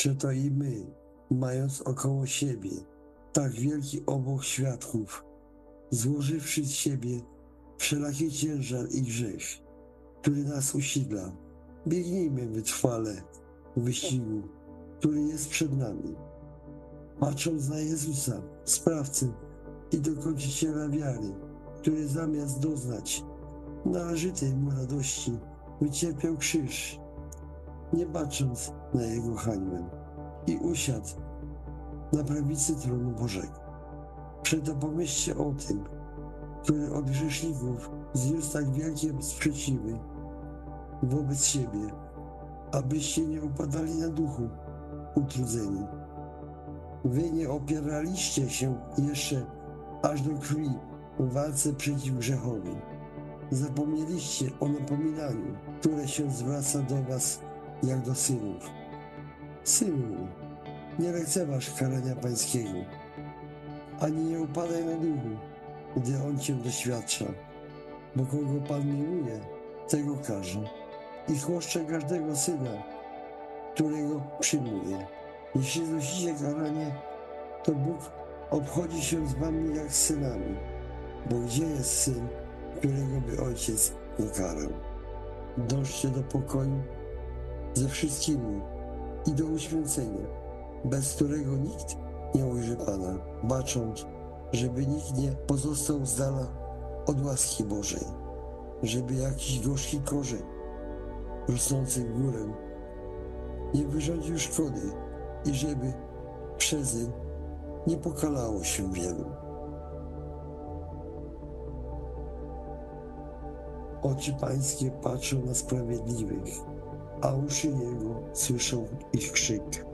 Przeto i my, mając około siebie tak wielki obok świadków, złożywszy z siebie wszelaki ciężar i grzech, który nas usidla, biegnijmy wytrwale w wyścigu, który jest przed nami. Patrząc na Jezusa, sprawcę i dokończyciela wiary, który zamiast doznać należytej mu radości, wycierpiał krzyż, nie bacząc na jego hańbę i usiadł na prawicy tronu Bożego. Przeto pomyślcie o tym, który od grzeszników zniósł tak wielkie sprzeciwy wobec siebie, abyście nie upadali na duchu utrudzeni. Wy nie opieraliście się jeszcze aż do krwi w walce przeciw grzechowi. Zapomnieliście o napominaniu, które się zwraca do was jak do synów. Synu, nie lekceważ karania pańskiego, ani nie upadaj na duchu, gdy on cię doświadcza, bo kogo Pan miłuje, tego karze i chłoszcze każdego syna, którego przyjmuje. Jeśli znosicie karanie, to Bóg obchodzi się z wami jak z synami, bo gdzie jest syn, którego by ojciec nie karał? Dążcie do pokoju ze wszystkimi i do uświęcenia, bez którego nikt nie ujrzy Pana, bacząc, żeby nikt nie pozostał z dala od łaski Bożej, żeby jakiś gorzki korzeń rosnący w górę nie wyrządził szkody i żeby przez nie nie pokalało się wielu. Oczy pańskie patrzą na sprawiedliwych, a uszy jego słyszą ich krzyk.